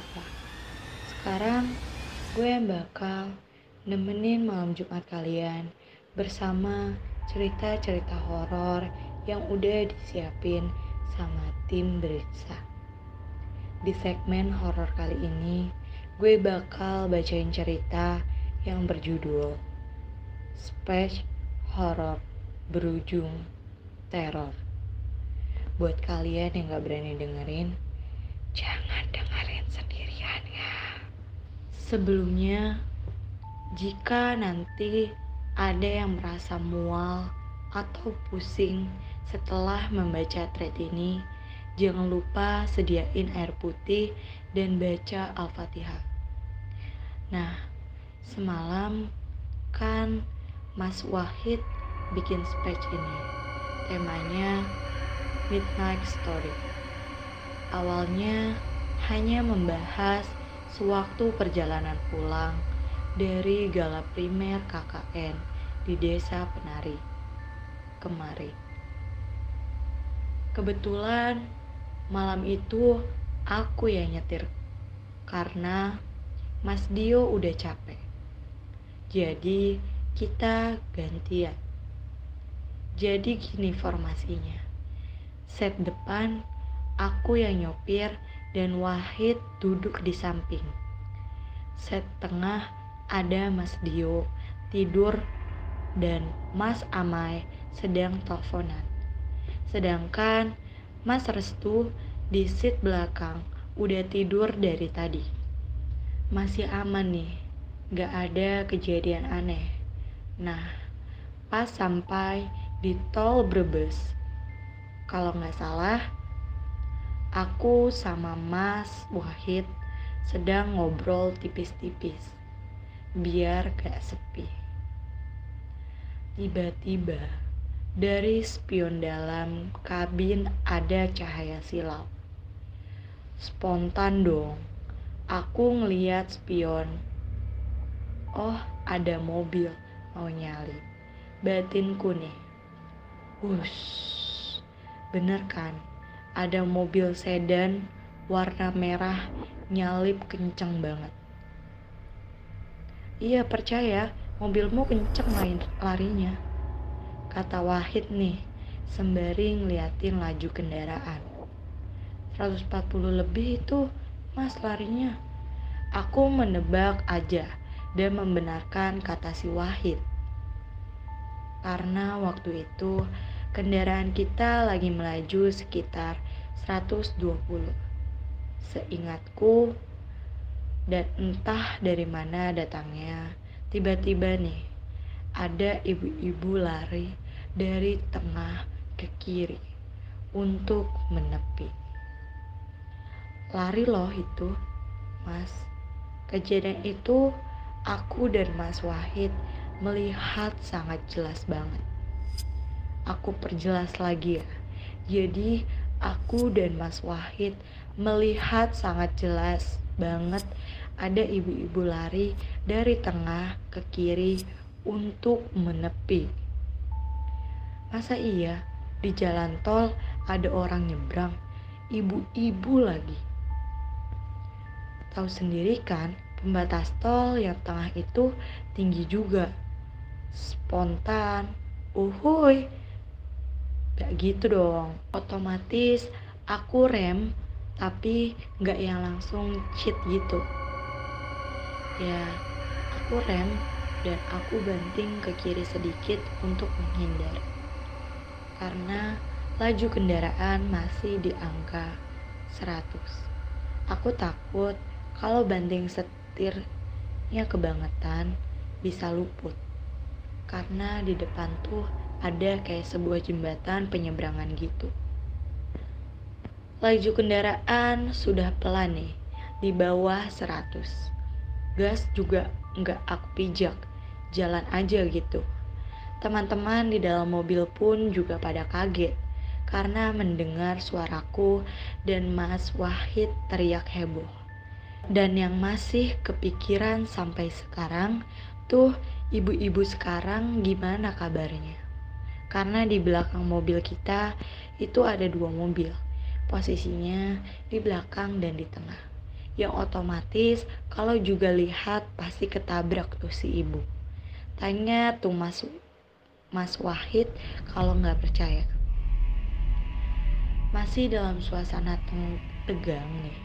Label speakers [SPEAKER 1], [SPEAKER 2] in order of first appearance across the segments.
[SPEAKER 1] Rosa. Sekarang gue yang bakal nemenin malam Jumat kalian bersama cerita-cerita horor yang udah disiapin sama tim Berinsa. Di segmen horor kali ini, gue bakal bacain cerita yang berjudul Space Horror berujung teror. Buat kalian yang gak berani dengerin, jangan dengerin sendirian ya. Sebelumnya, jika nanti ada yang merasa mual atau pusing setelah membaca thread ini, jangan lupa sediain air putih dan baca Al-Fatihah. Nah, semalam kan Mas Wahid bikin speech ini. Temanya Midnight Story. Awalnya hanya membahas sewaktu perjalanan pulang dari gala primer KKN di desa Penari kemari. Kebetulan malam itu aku yang nyetir karena Mas Dio udah capek. Jadi kita gantian. Jadi gini formasinya. Set depan aku yang nyopir dan Wahid duduk di samping. Set tengah ada Mas Dio tidur dan Mas Amai sedang teleponan. Sedangkan Mas Restu di seat belakang udah tidur dari tadi. Masih aman nih, gak ada kejadian aneh. Nah, pas sampai di tol Brebes, kalau nggak salah, aku sama Mas Wahid sedang ngobrol tipis-tipis, biar gak sepi. Tiba-tiba, dari spion dalam kabin ada cahaya silau. Spontan dong, aku ngeliat spion. Oh, ada mobil mau nyalip. Batinku nih. Wush, bener kan? Ada mobil sedan warna merah nyalip kenceng banget. Iya percaya, mobilmu kenceng main larinya. Kata Wahid nih, sembari ngeliatin laju kendaraan. 140 lebih itu mas larinya. Aku menebak aja dan membenarkan kata si Wahid. Karena waktu itu kendaraan kita lagi melaju sekitar 120. Seingatku dan entah dari mana datangnya, tiba-tiba nih ada ibu-ibu lari dari tengah ke kiri untuk menepi. Lari loh itu, Mas. Kejadian itu aku dan Mas Wahid melihat sangat jelas banget. Aku perjelas lagi ya. Jadi aku dan Mas Wahid melihat sangat jelas banget ada ibu-ibu lari dari tengah ke kiri untuk menepi. Masa iya di jalan tol ada orang nyebrang, ibu-ibu lagi. Tahu sendiri kan, pembatas tol yang tengah itu tinggi juga. Spontan, uhuy. Gak gitu dong. Otomatis aku rem, tapi gak yang langsung cheat gitu. Ya, aku rem dan aku banting ke kiri sedikit untuk menghindar. Karena laju kendaraan masih di angka 100. Aku takut kalau banting setirnya kebangetan bisa luput. Karena di depan tuh ada kayak sebuah jembatan penyeberangan gitu. Laju kendaraan sudah pelan nih, di bawah 100. Gas juga nggak aku pijak, jalan aja gitu. Teman-teman di dalam mobil pun juga pada kaget karena mendengar suaraku dan Mas Wahid teriak heboh. Dan yang masih kepikiran sampai sekarang tuh ibu-ibu sekarang gimana kabarnya? Karena di belakang mobil kita itu ada dua mobil. Posisinya di belakang dan di tengah. Yang otomatis kalau juga lihat pasti ketabrak tuh si ibu. Tanya tuh Mas Mas Wahid kalau nggak percaya. Masih dalam suasana tegang nih.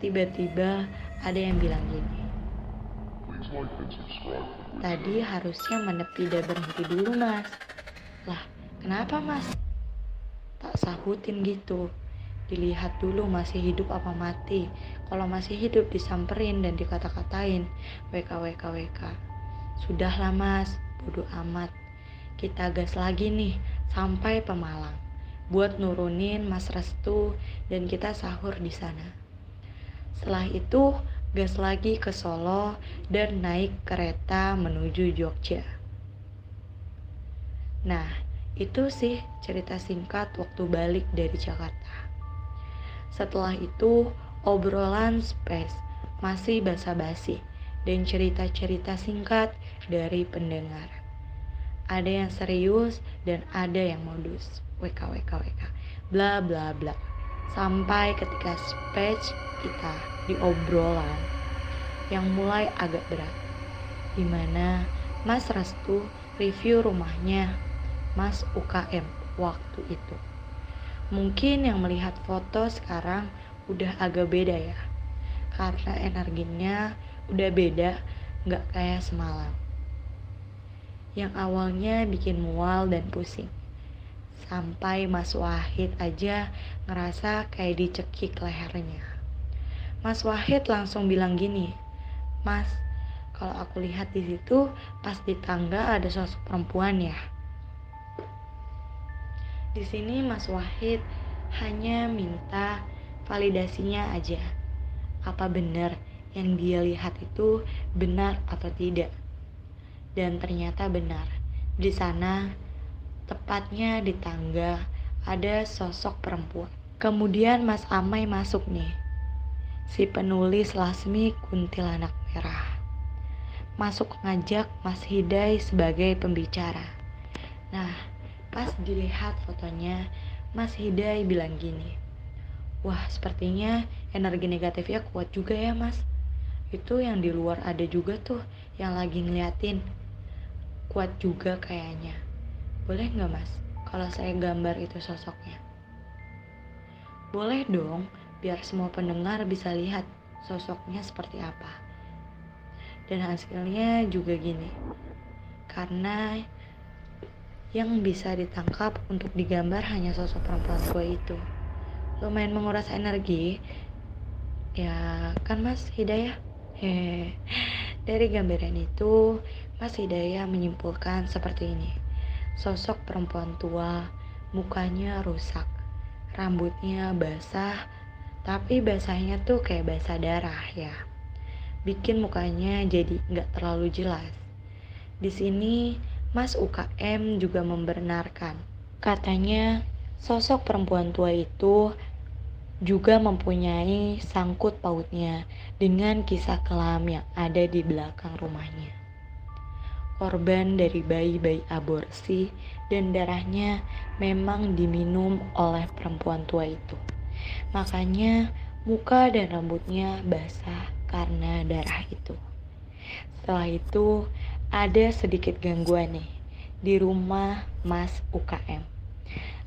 [SPEAKER 1] Tiba-tiba ada yang bilang gini. Tadi harusnya menepi dan berhenti dulu mas. Lah, kenapa mas? Tak sahutin gitu. Dilihat dulu masih hidup apa mati. Kalau masih hidup disamperin dan dikata-katain. WK, WK, WK. Sudahlah mas, bodoh amat. Kita gas lagi nih, sampai Pemalang. Buat nurunin Mas Restu dan kita sahur di sana. Setelah itu, gas lagi ke Solo dan naik kereta menuju Jogja. Nah, itu sih cerita singkat waktu balik dari Jakarta. Setelah itu, obrolan space masih basa-basi dan cerita-cerita singkat dari pendengar. Ada yang serius dan ada yang modus. WK WK. Bla bla bla. Sampai ketika speech kita di obrolan yang mulai agak berat. Di mana Mas Restu review rumahnya Mas UKM waktu itu. Mungkin yang melihat foto sekarang udah agak beda ya. Karena energinya udah beda, nggak kayak semalam. Yang awalnya bikin mual dan pusing sampai Mas Wahid aja ngerasa kayak dicekik lehernya. Mas Wahid langsung bilang gini, Mas, kalau aku lihat di situ pas di tangga ada sosok perempuan ya. Di sini Mas Wahid hanya minta validasinya aja. Apa benar yang dia lihat itu benar atau tidak? Dan ternyata benar. Di sana Tepatnya di tangga ada sosok perempuan. Kemudian Mas Amai masuk nih. Si penulis Lasmi Kuntilanak Merah. Masuk ngajak Mas Hidai sebagai pembicara. Nah, pas dilihat fotonya, Mas Hidai bilang gini. Wah, sepertinya energi negatifnya kuat juga ya, Mas. Itu yang di luar ada juga tuh yang lagi ngeliatin. Kuat juga kayaknya. Boleh nggak mas, kalau saya gambar itu sosoknya? Boleh dong, biar semua pendengar bisa lihat sosoknya seperti apa. Dan hasilnya juga gini, karena yang bisa ditangkap untuk digambar hanya sosok perempuan tua itu. Lumayan menguras energi, ya kan mas Hidayah? Hehe. Dari gambaran itu, Mas Hidayah menyimpulkan seperti ini. Sosok perempuan tua, mukanya rusak, rambutnya basah, tapi basahnya tuh kayak basah darah ya. Bikin mukanya jadi nggak terlalu jelas. Di sini Mas UKM juga membenarkan. Katanya sosok perempuan tua itu juga mempunyai sangkut pautnya dengan kisah kelam yang ada di belakang rumahnya korban dari bayi-bayi aborsi dan darahnya memang diminum oleh perempuan tua itu. Makanya muka dan rambutnya basah karena darah itu. Setelah itu ada sedikit gangguan nih di rumah Mas UKM.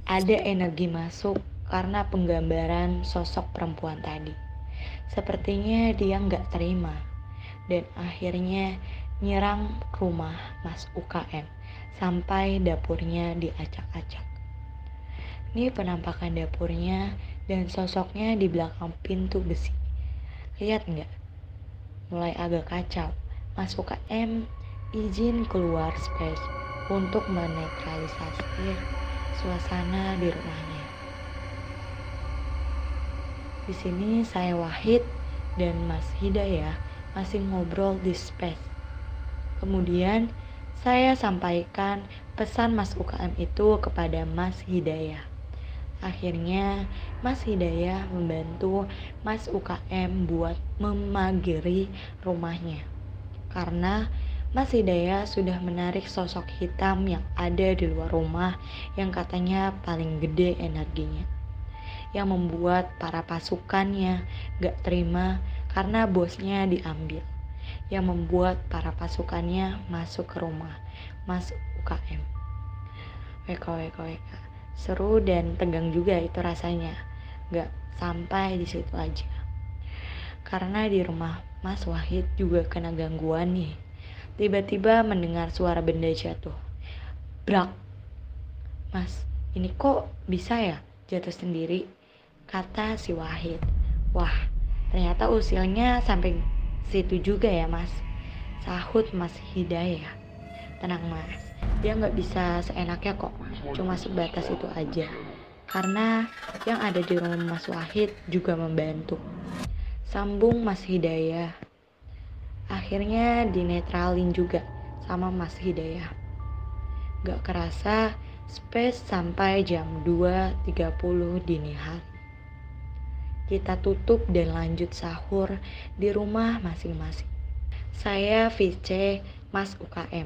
[SPEAKER 1] Ada energi masuk karena penggambaran sosok perempuan tadi. Sepertinya dia nggak terima dan akhirnya nyerang rumah Mas UKM sampai dapurnya diacak-acak. Ini penampakan dapurnya dan sosoknya di belakang pintu besi. Lihat nggak? Mulai agak kacau. Mas UKM izin keluar space untuk menetralisasi suasana di rumahnya. Di sini saya Wahid dan Mas Hidayah masih ngobrol di space Kemudian saya sampaikan pesan Mas UKM itu kepada Mas Hidayah. Akhirnya Mas Hidayah membantu Mas UKM buat memagiri rumahnya. Karena Mas Hidayah sudah menarik sosok hitam yang ada di luar rumah yang katanya paling gede energinya. Yang membuat para pasukannya gak terima karena bosnya diambil. Yang membuat para pasukannya masuk ke rumah, masuk UKM. WKWKWK. Seru dan tegang juga itu rasanya. Gak sampai di situ aja. Karena di rumah Mas Wahid juga kena gangguan nih Tiba-tiba mendengar suara benda jatuh. Brak. Mas, ini kok bisa ya jatuh sendiri? Kata si Wahid. Wah, ternyata usilnya sampai situ juga ya mas. Sahut mas Hidayah. Tenang mas, dia nggak bisa seenaknya kok. Cuma sebatas itu aja. Karena yang ada di rumah Mas Wahid juga membantu. Sambung Mas Hidayah akhirnya dinetralin juga sama Mas Hidayah. Gak kerasa space sampai jam 2.30 dini hari. Kita tutup dan lanjut sahur di rumah masing-masing. Saya VC Mas UKM.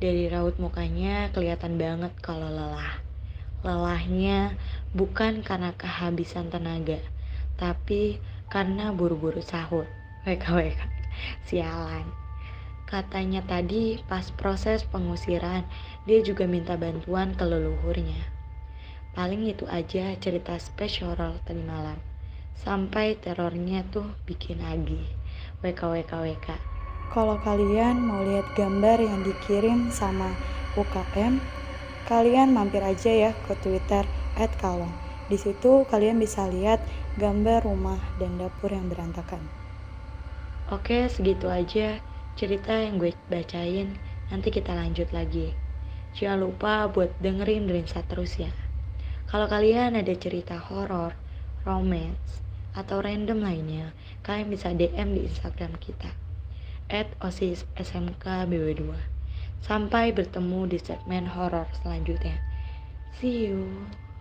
[SPEAKER 1] Dari raut mukanya kelihatan banget kalau lelah. Lelahnya bukan karena kehabisan tenaga, tapi karena buru-buru sahur. WKWK. Sialan. Katanya tadi pas proses pengusiran dia juga minta bantuan ke leluhurnya. Paling itu aja cerita special tadi malam. Sampai terornya tuh bikin lagi. WKWKWK.
[SPEAKER 2] Kalau kalian mau lihat gambar yang dikirim sama UKM, kalian mampir aja ya ke Twitter @kalong. Di situ kalian bisa lihat gambar rumah dan dapur yang berantakan.
[SPEAKER 1] Oke, segitu aja cerita yang gue bacain. Nanti kita lanjut lagi. Jangan lupa buat dengerin Drinsa terus ya. Kalau kalian ada cerita horor, romance, atau random lainnya, kalian bisa DM di Instagram kita at osis smk bw2 sampai bertemu di segmen horor selanjutnya see you